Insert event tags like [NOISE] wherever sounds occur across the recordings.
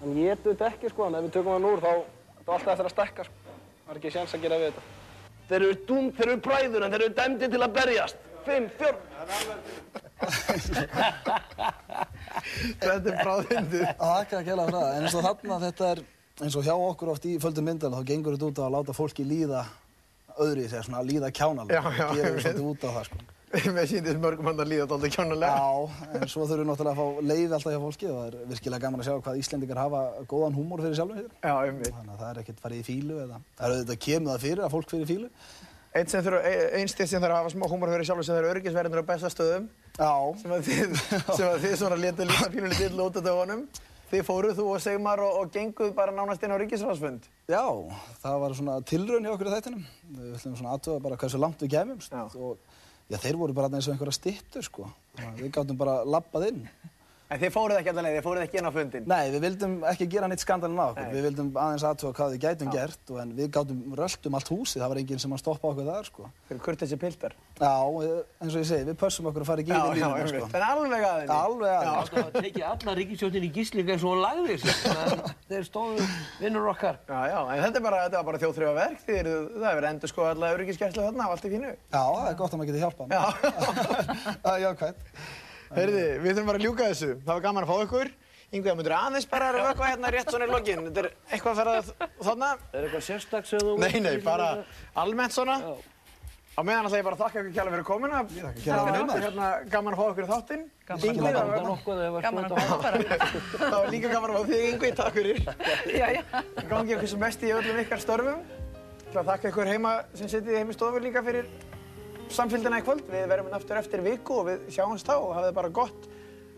hann getur þetta ekki sko, en ef við tökum hann úr þá þá alltaf eftir að stekka sko. Það er ekki séns að gera við þetta. Þeir eru dúm, þeir eru bræður en þeir eru dæmdi til að berjast. Fimm, fjór. [LAUGHS] Þetta er bráðindið. Það ekki að gæla það, en eins og þarna þetta er, eins og hjá okkur oft í földum myndala, þá gengur þetta út á að láta fólki líða öðru í sig, svona að líða kjánalega. Já, já, Gerir ég svolítið út á það, sko. [LAUGHS] Mér síndist mörgum hann að líða dálítið kjánulega. Já, en svo þurfum við náttúrulega að fá leið alltaf hjá fólki og það er virkilega gaman að sjá hvað Íslendingar hafa góðan húmór fyrir sjálfum sér. Já, einmitt. Þannig að það er ekkert farið í fílu eða, það er auðvitað kemur það fyrir að fólk fyrir fílu. Einn sem þurfa, einn stið sem þarf að hafa smá húmor fyrir sjálfur sem þeir eru örgisverðinir á besta stöðum. Já. Sem að þið, [LAUGHS] sem að þið svona letu líta pínuleg til út af dögunum. Þið fóruð, þú og Sigmar og, og genguð bara nánast inn á ríkisráðsfund. Já, það var svona tilraun hjá okkur í þættinum. Við ætlum svona aðtöða bara hversu langt við kemumst og já, þeir voru bara eins og einhverja stittur sko. Við gáttum bara labbað inn. En þið fóruð ekki allan leið, þið fóruð ekki inn á fundin. Nei, við vildum ekki gera neitt skandalinn á okkur. Nei. Við vildum aðeins aðtöða hvað við gætum gert og en við gáttum rölt um allt húsið. Það var enginn sem að stoppa okkur þar sko. Fyrir kurtessi piltar. Já, eins og ég segi, við pössum okkur að fara í Já, gíðin já, einmitt. sko. Þannig alveg aðeins. Alveg Já. aðeins. Það var tekið alla ríkisjóttin í gíslinga eins og hún lagði að Þeir stóðu vinnur okkar. Já, já, en þetta er bara, þetta var bara þjóðþrjóða verk. Þið eru, það er verið endur sko alla öryggiskeslu þarna, allt í fínu. Já, það er gott að maður geti hjálpað. Já. [LAUGHS] Er. Heyrði, við þurfum bara að ljúka þessu. Það var gaman að fá ykkur. Yngveig, myndur aðeins bara að rökva hérna rétt svona í lokin. Þetta er eitthvað að fara þarna. Er eitthvað þú... Nei, nei, bara almennt svona. Á meðan ætla ég bara að þakka ykkur kjærlega fyrir er hérna gaman að fá ykkur í þáttinn. Gaman að fá var- [LAUGHS] Það er var líka gaman að fá þig, Yngvi, takk fyrir. [LAUGHS] Já, já. Gangi okkur sem mest í öllum ykkar störfum. Þakka ykkur heima sem heim í stofu líka fyrir samfélgina í kvöld. Við verðum aftur eftir viku og við sjáumst þá og hafið bara gott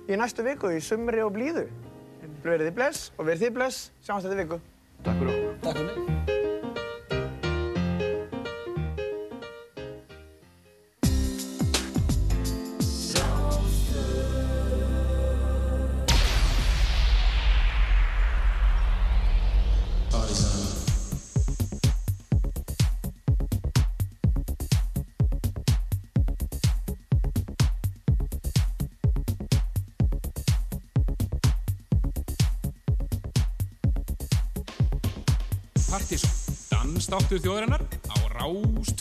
í næstu viku, í sumri og blíðu. Verðið þið bless og verðið þið bless. Sjáumst þetta viku. Takk fyrir okkur. Takk fyrir mig. Dansdáttur þjóðarinnar á Rás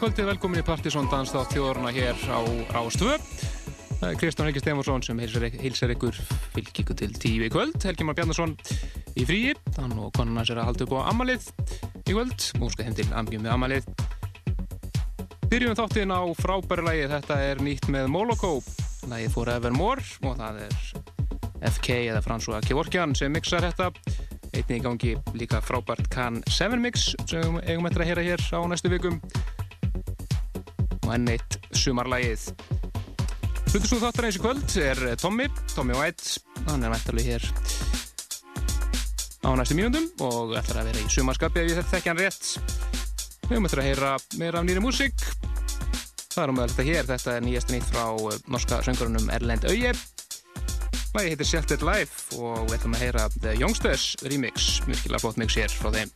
kvöldið, velkomin í Partisón Danstátt þjóðurna hér á er Kristján Helgi Stefansson sem heilsar ykkur fylgjiku til tíu í kvöld. Helgi Már Bjarnason í fríi, hann og konan hans er að halda upp á amalið í kvöld. Múska heim til amgjum með amalið. Byrjum þáttinn á frábæri lagi, þetta er nýtt með Moloko. Lagið fór Evermore og það er FK eða François Kevorkian sem mixar þetta. Einnig í gangi líka frábært Can 7 mix sem eigum eftir að heyra hér á næstu vikum enn eitt sumarlægið. Hlutusnúð þáttar eins í kvöld er Tommy, Tommy White, hann er mættalið hér á næstu mínundum og ætlar að vera í sumarskapi ef ég þekki hann rétt. Við höfum eftir að heyra meira af nýri músík. Það er um meðal þetta hér, þetta er nýjast nýtt frá eh, norska söngurunum Erlend Auje. Lægi heitir Sheltered Life og við ætlum að heyra The Youngsters remix, virkilega flott mix hér frá þeim.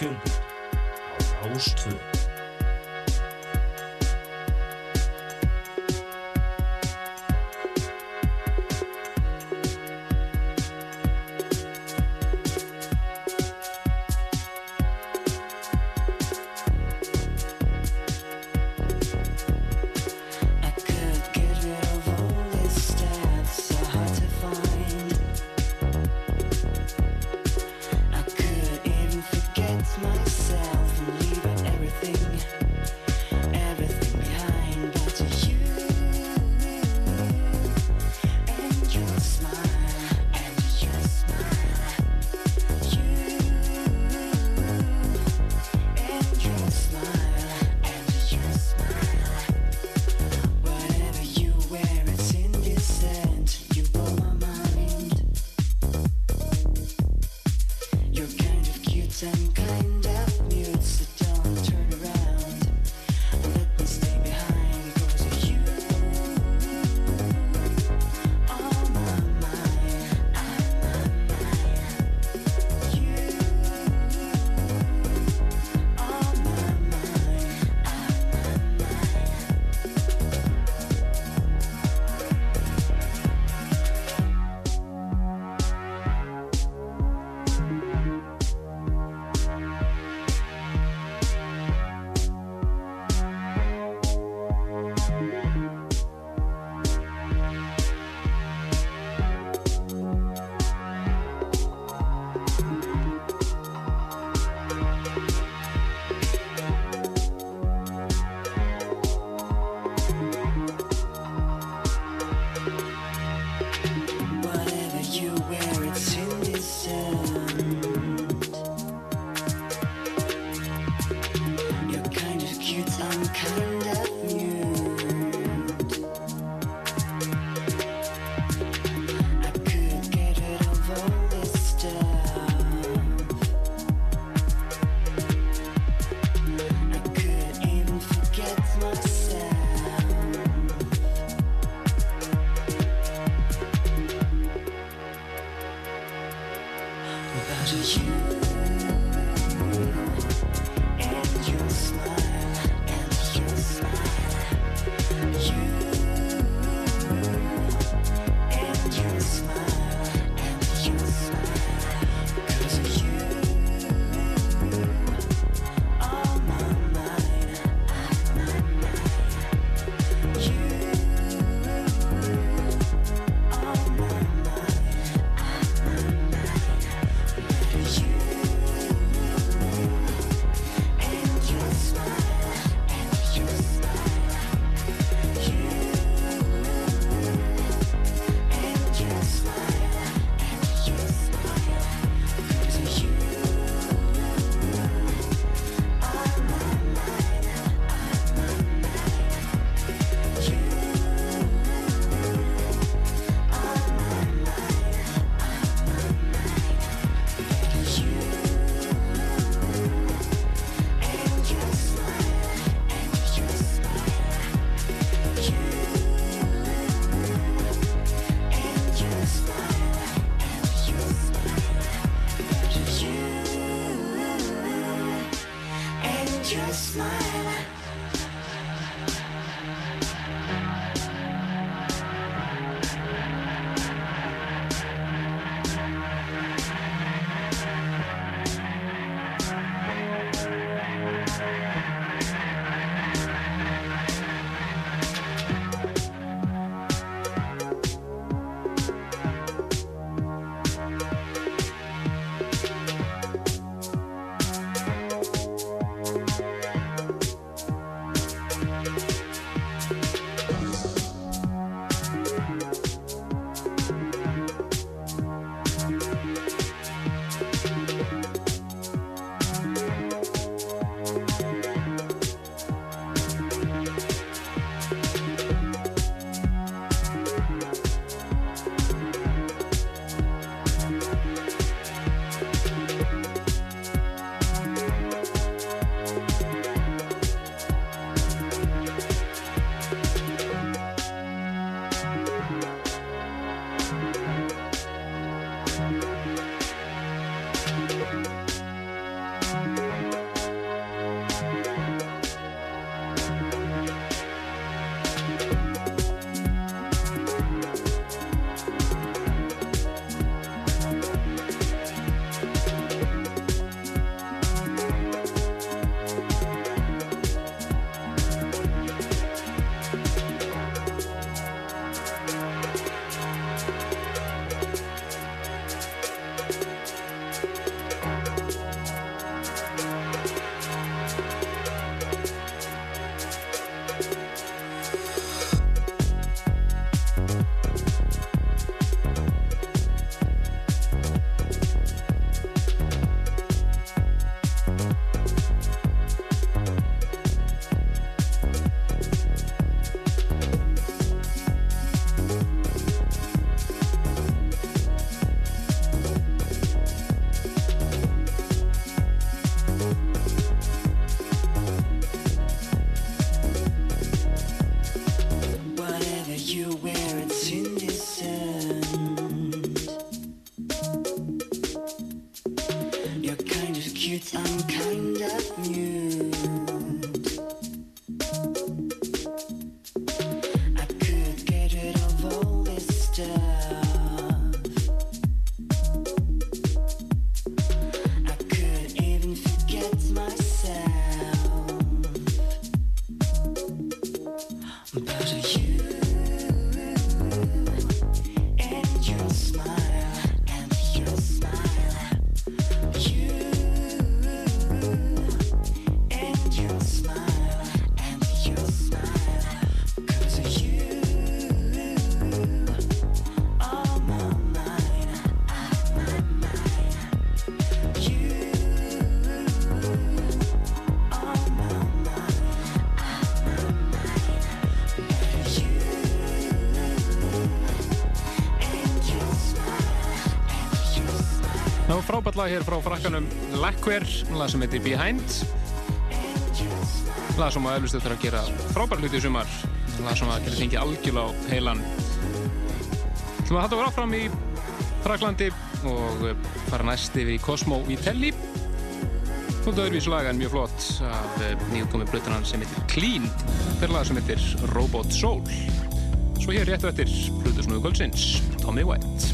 Frjáls og fjölbreytt á Rástvö. lag hér frá frakkanum Lackwear, lag sem heitir Behind. Lag sem að eflustu þurfa að gera frábær hluti í sumar. Lag sem að geta fengið algjörlega á heilan. Þú maður hætti að vera áfram í Fraklandi og eh, fara næst yfir í Cosmo í Telli Svona öðruvísu laga en mjög flott af eh, nýjumkomi blötunan sem heitir Clean. Þeirra lag sem heitir Robot Soul. Svo hér réttu eftir hlutusnúðu kvöldsins Tommy White.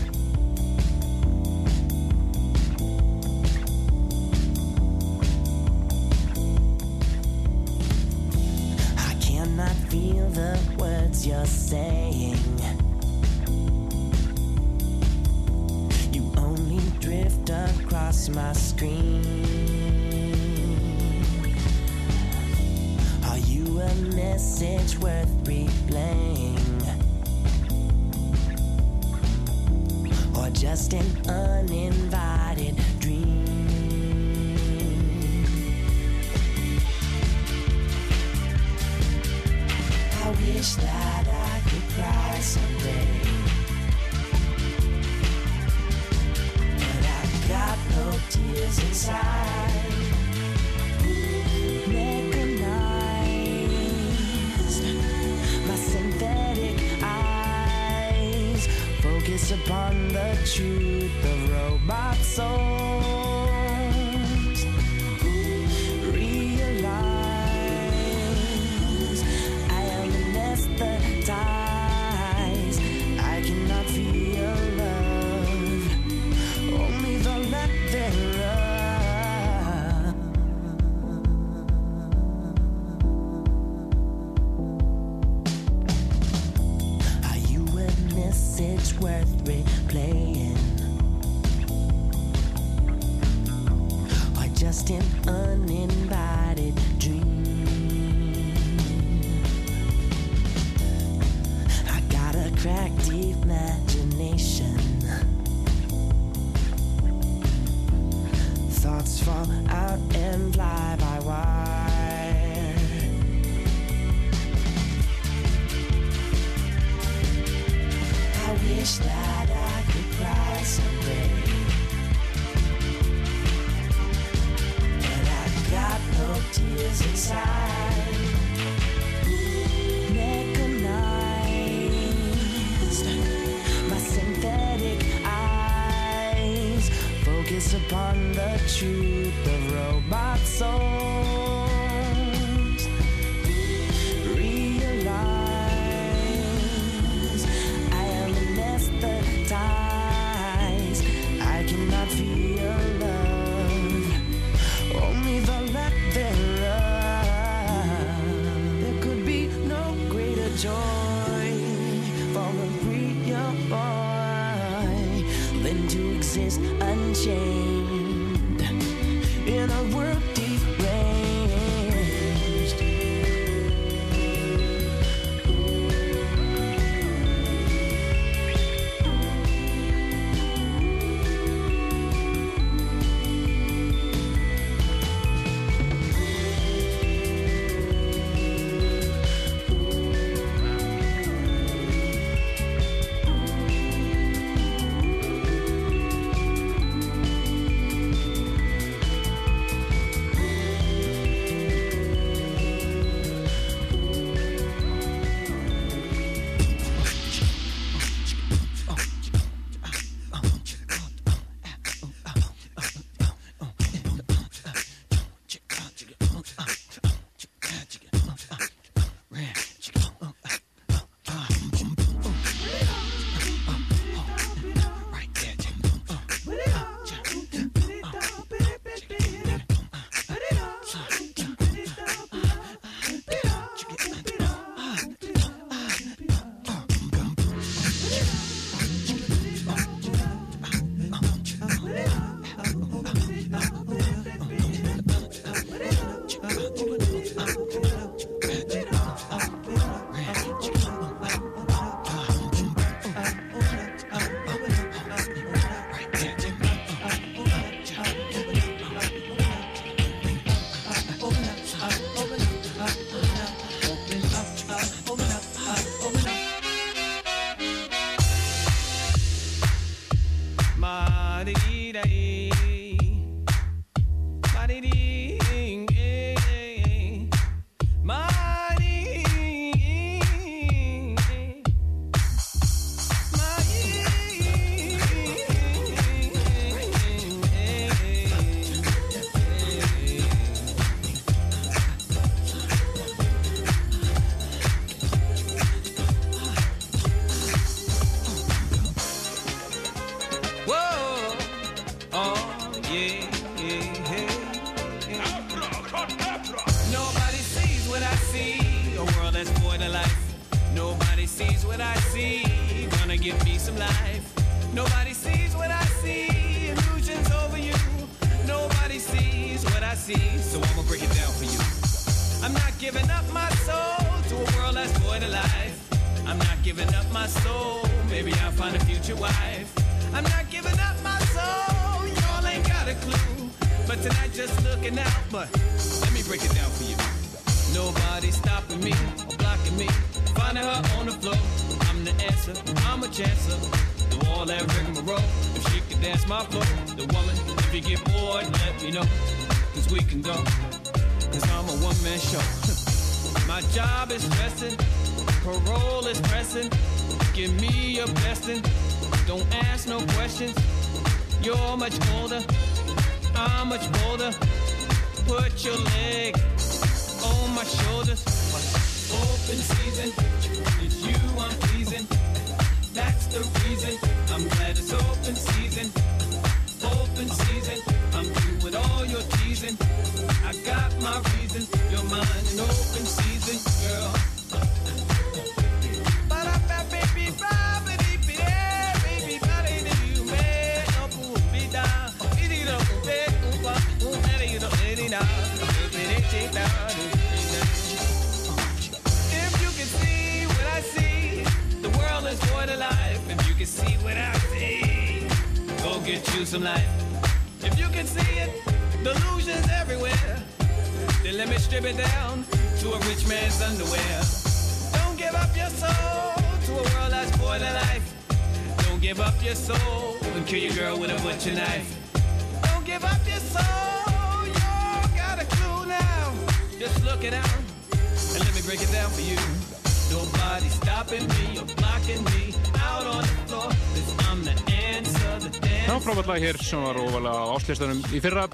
sem var óvalega á áslistanum í fyrra.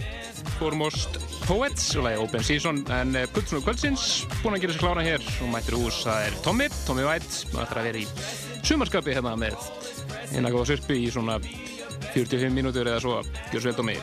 Foremost Poets og lægi Open Season en eh, Pulsnúr Kvöldsins búin að gera sér klána hér. Og mættir hús það er Tommy, Tommy White það ætlar að vera í sumarskapi hérna með eina góða sörpi í svona 45 mínútur eða svo. Gjör svo vel Tommy.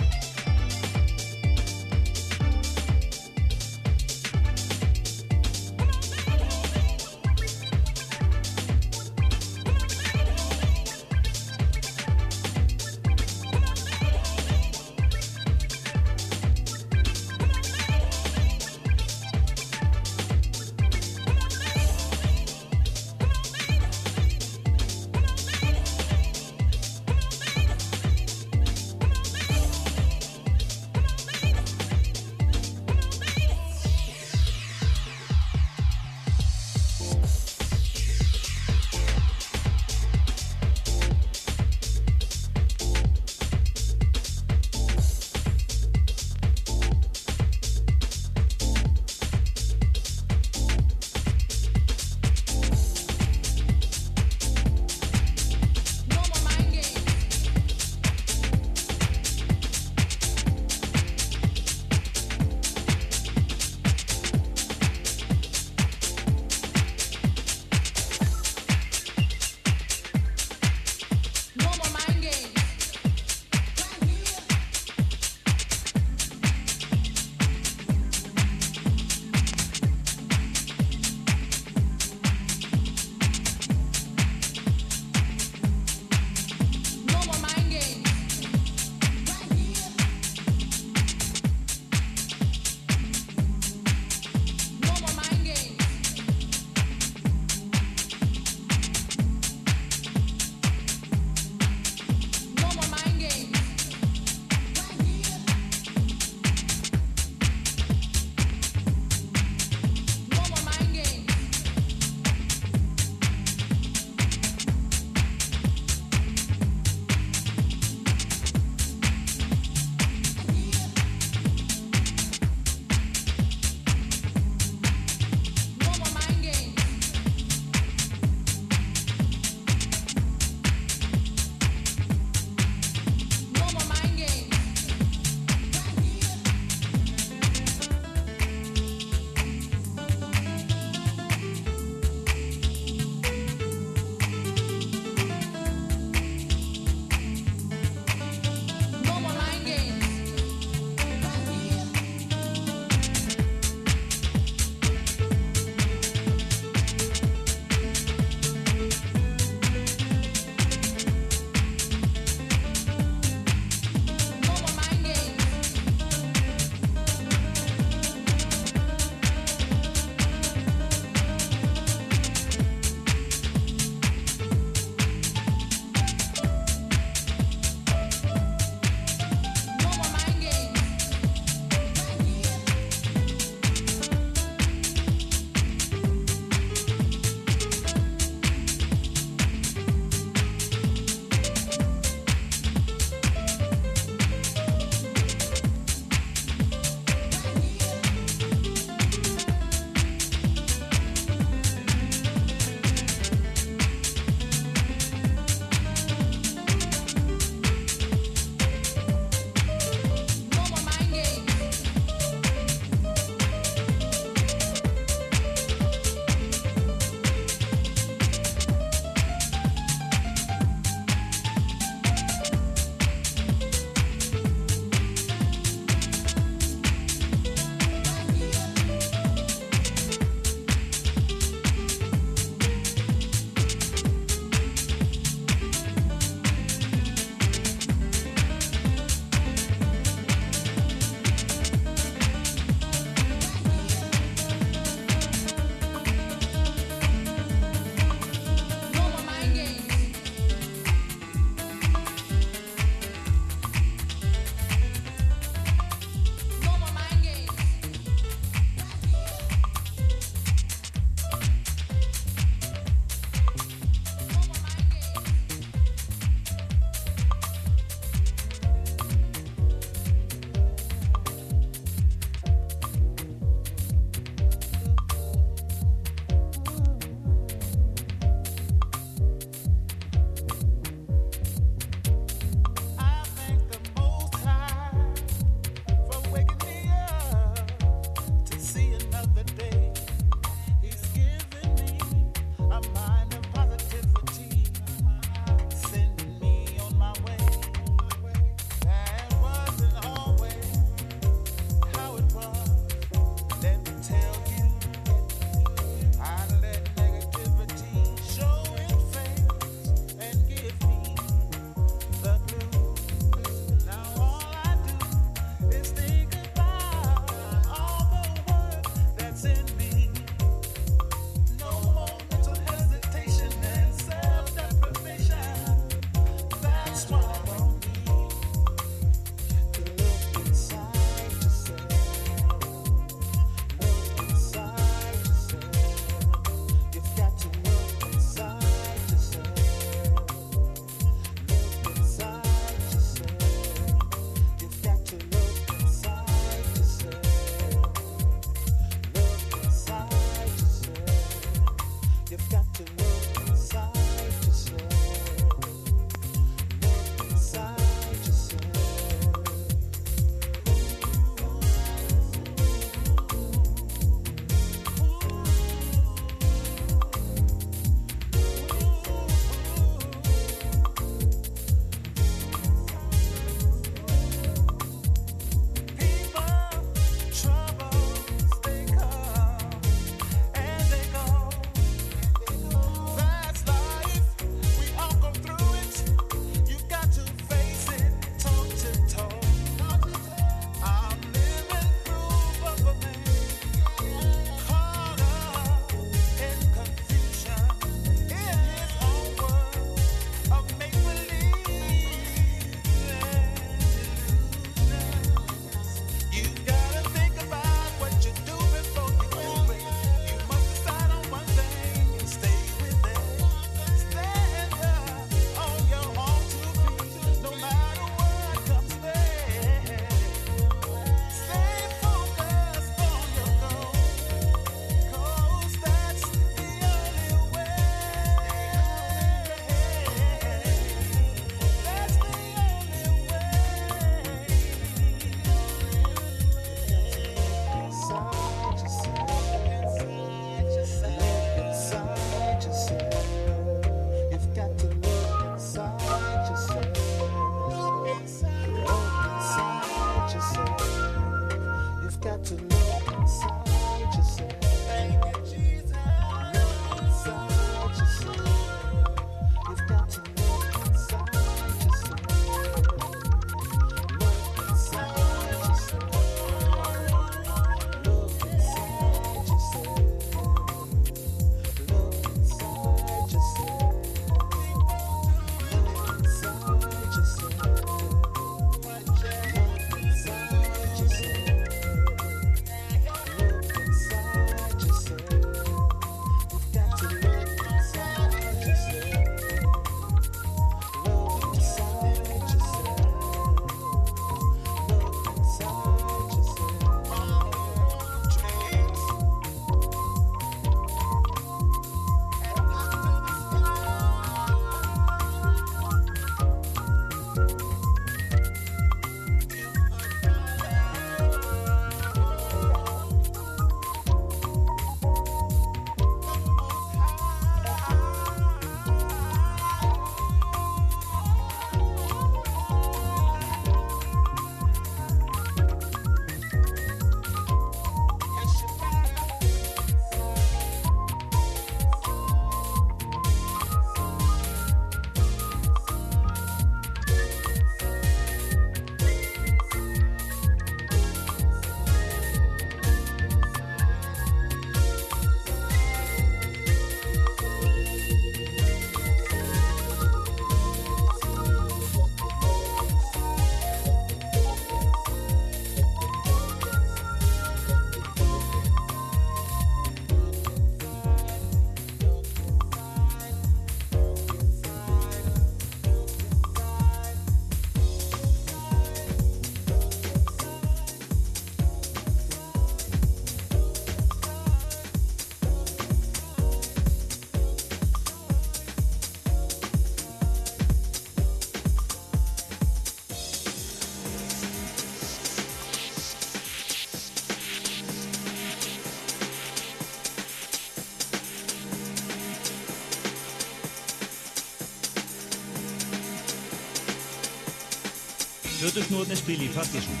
Fötusnóðin spil í Partísson.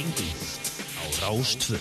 Engin á Rástvö.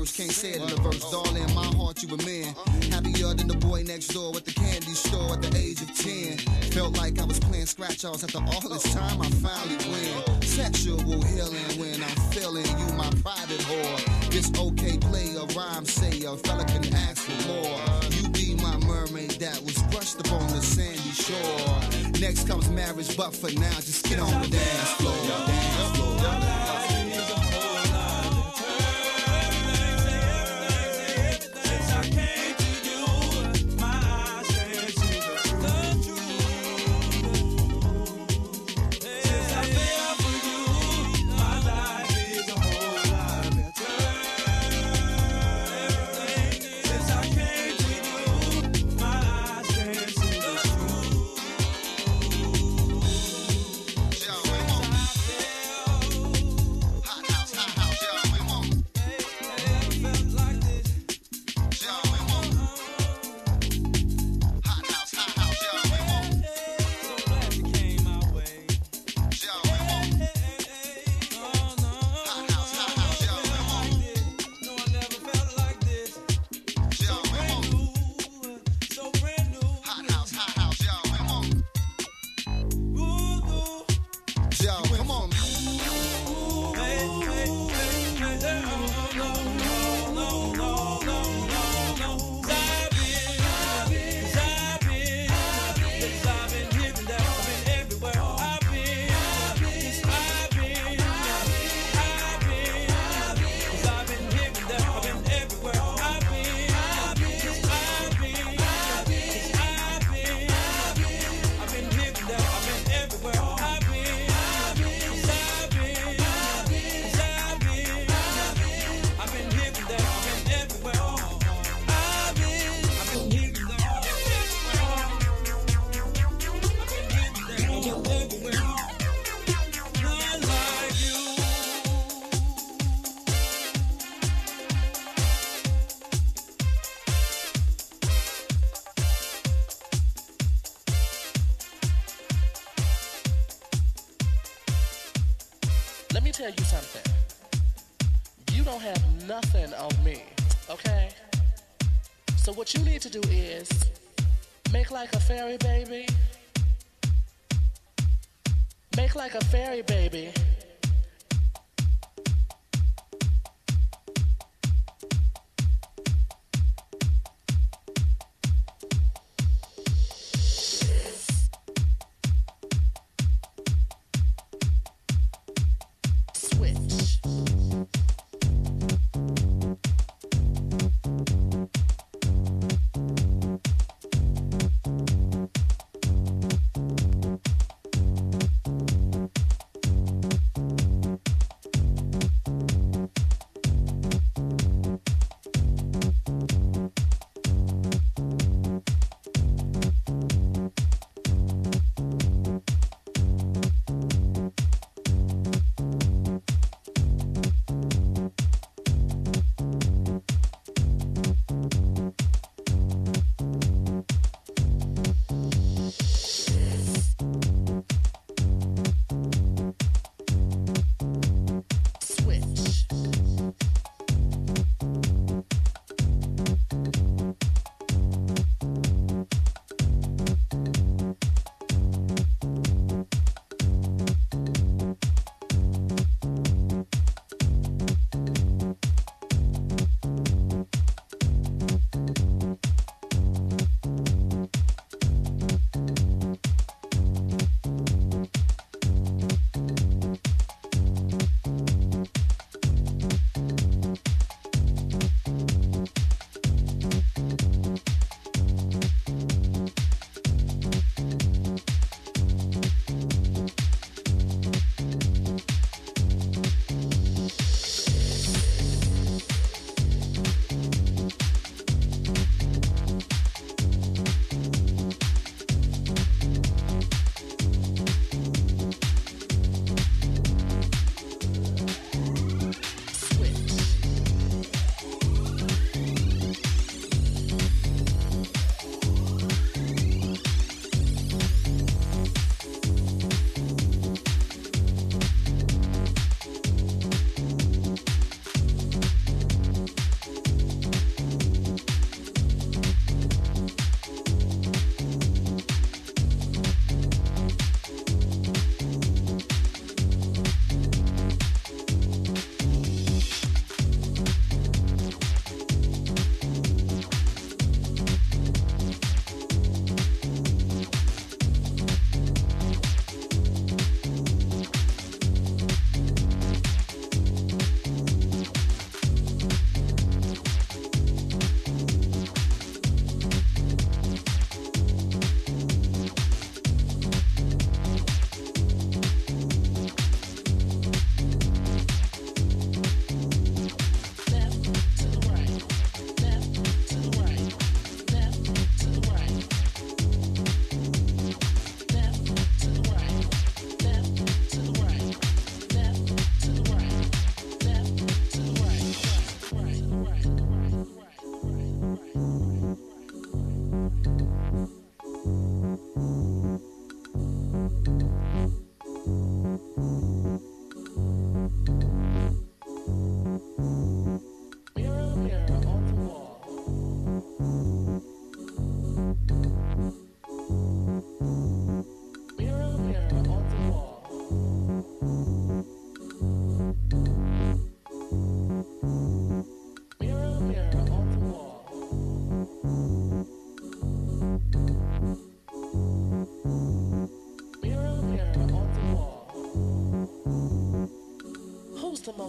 First, can't say it in the verse. Darling, in my heart, you were man. Happier than the boy next door at the candy store at the age of 10. Felt like I was playing scratch offs after all this time. I finally win. Sexual healing when I'm feeling you, my private whore. This okay play a rhyme say a fella can ask for more. You be my mermaid that was brushed upon the sandy shore. Next comes marriage, but for now, just get on the dance floor. Dance floor.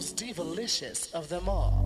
Most delicious of them all.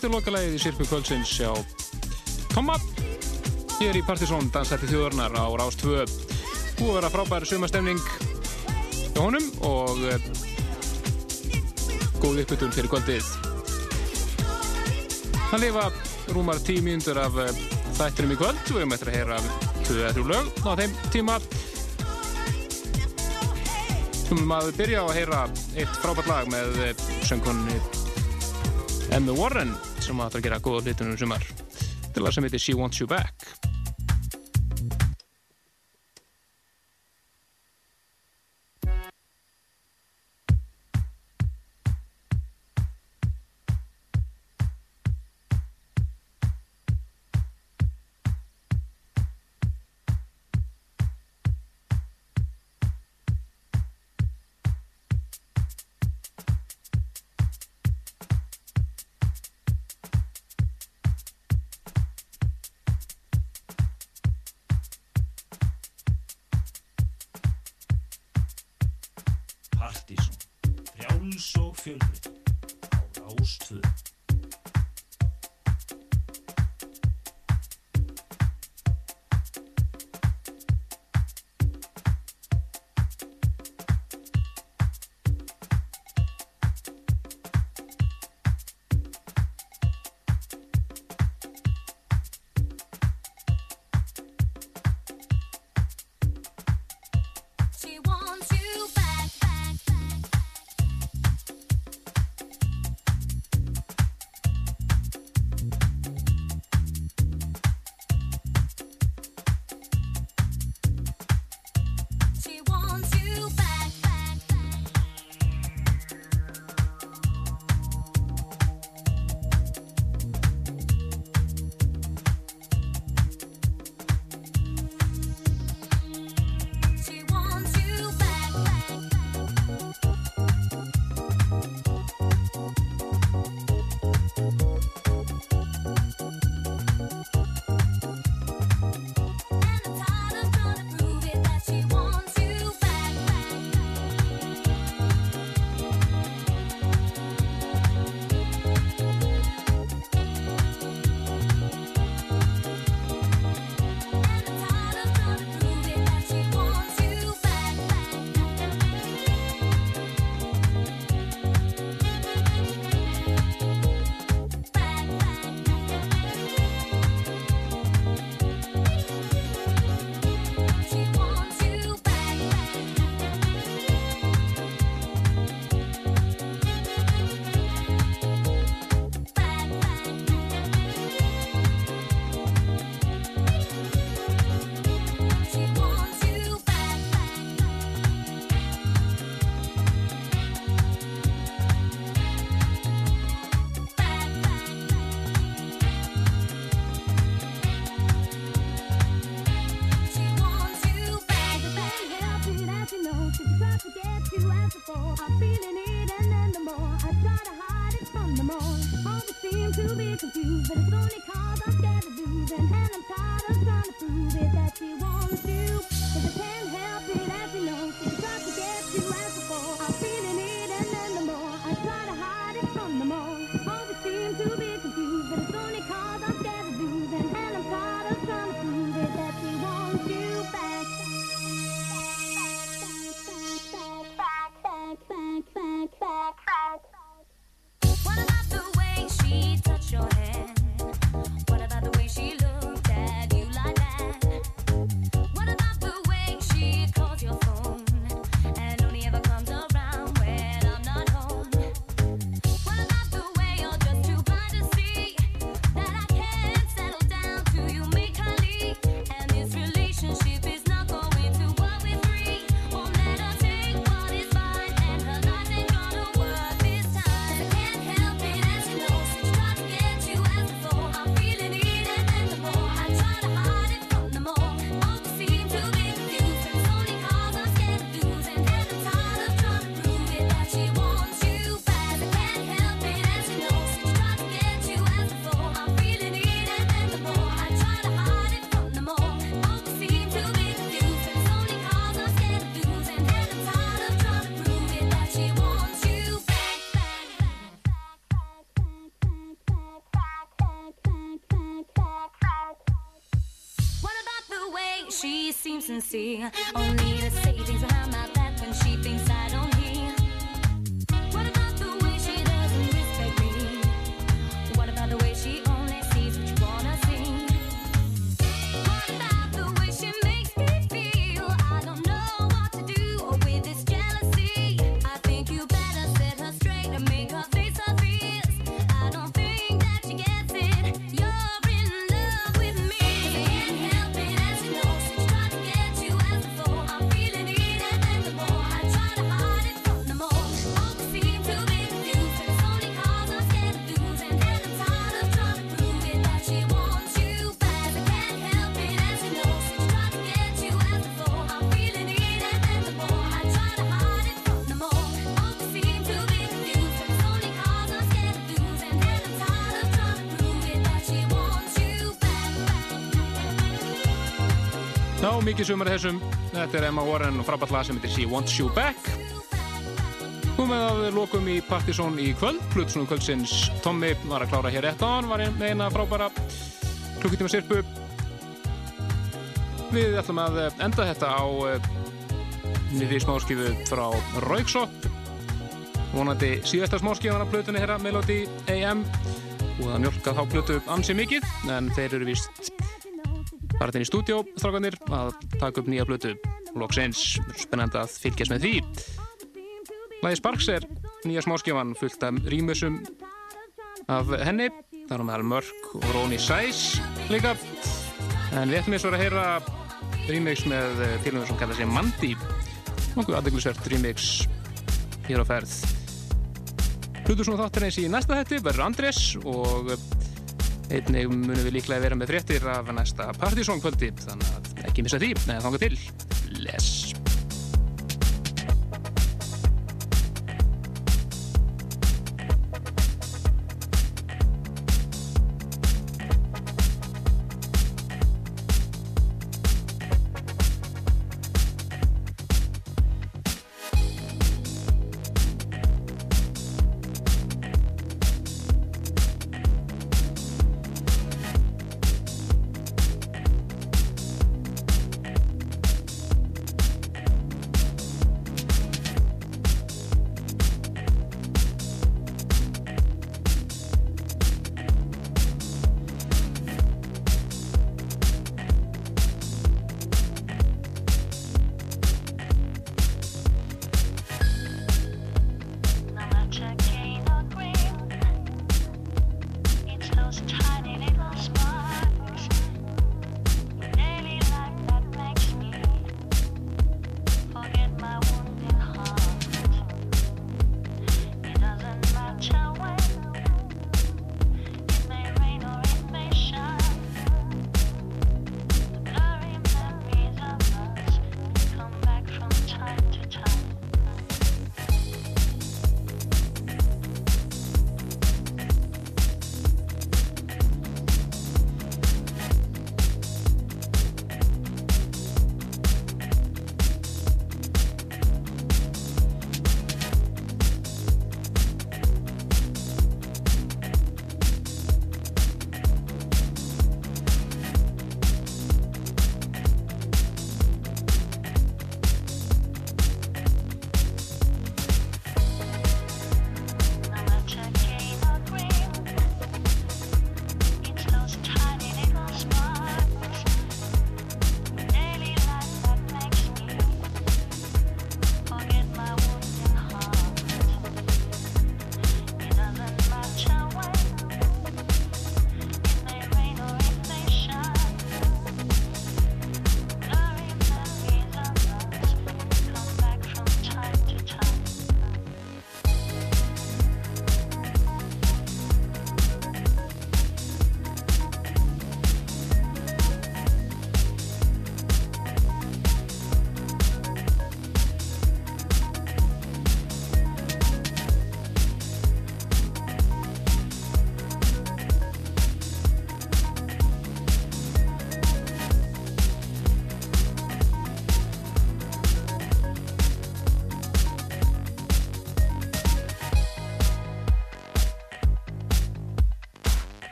Þetta er lokalæðið í Sirpu Kvöldsins. Á Tomma Hér í Partisón dansætti þjóðurnar á Rástvö Búið að vera frábær sumastemning hjá honum og eh, góð uppbytun fyrir kvöldið. Það lifa rúmar tíu mínundur af eh, þættinum í kvöld. Við möttum að heyra þau þrjú lög á þeim tíma. Við möttum að byrja á að heyra eitt frábært lag með eh, söngkonni Emma Warren sem ætlar að gera góða hlutunum sumar. Til það sem heitir She Wants You Back. Only mikið sumar þessum. Þetta er Emma Warren og frábært lag sem heitir She Wants You Back. Komið að lokum í Partizón í kvöld. Plutsnum kvöldsins Tommy var að klára hér rétt á hann, var með eina frábæra klukkutíma sirpu. Við ætlum að enda þetta á nýri smáskifu frá Rauksop. Vonandi síðasta smáskifan af plutunni herra Melody AM og það mjölka þá plutu ansi mikið, en þeir eru vist bara þinn í stúdjó, strákanir, að taka upp nýja blötu loksins, spennandi að fylgjast með því. Læði Sparks er nýja smáskjöfan fullt af rýmusum af henni. Það er meðal Mörk og Róni Sæs líka. En við ætlum eins og að heyra remix með félagum sem kallar sig Mandi nokkuð aðdeglisvert remix hér á ferð. Hlutur svona þáttarins í næsta hætti verður Andrés og einnig munum við líklega vera með fréttir af næsta Partizón kvöldi þannig að ekki missa því, neða þanga til Les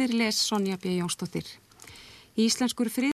Fréttir les Sonja B. Jónsdóttir. Íslenskur frið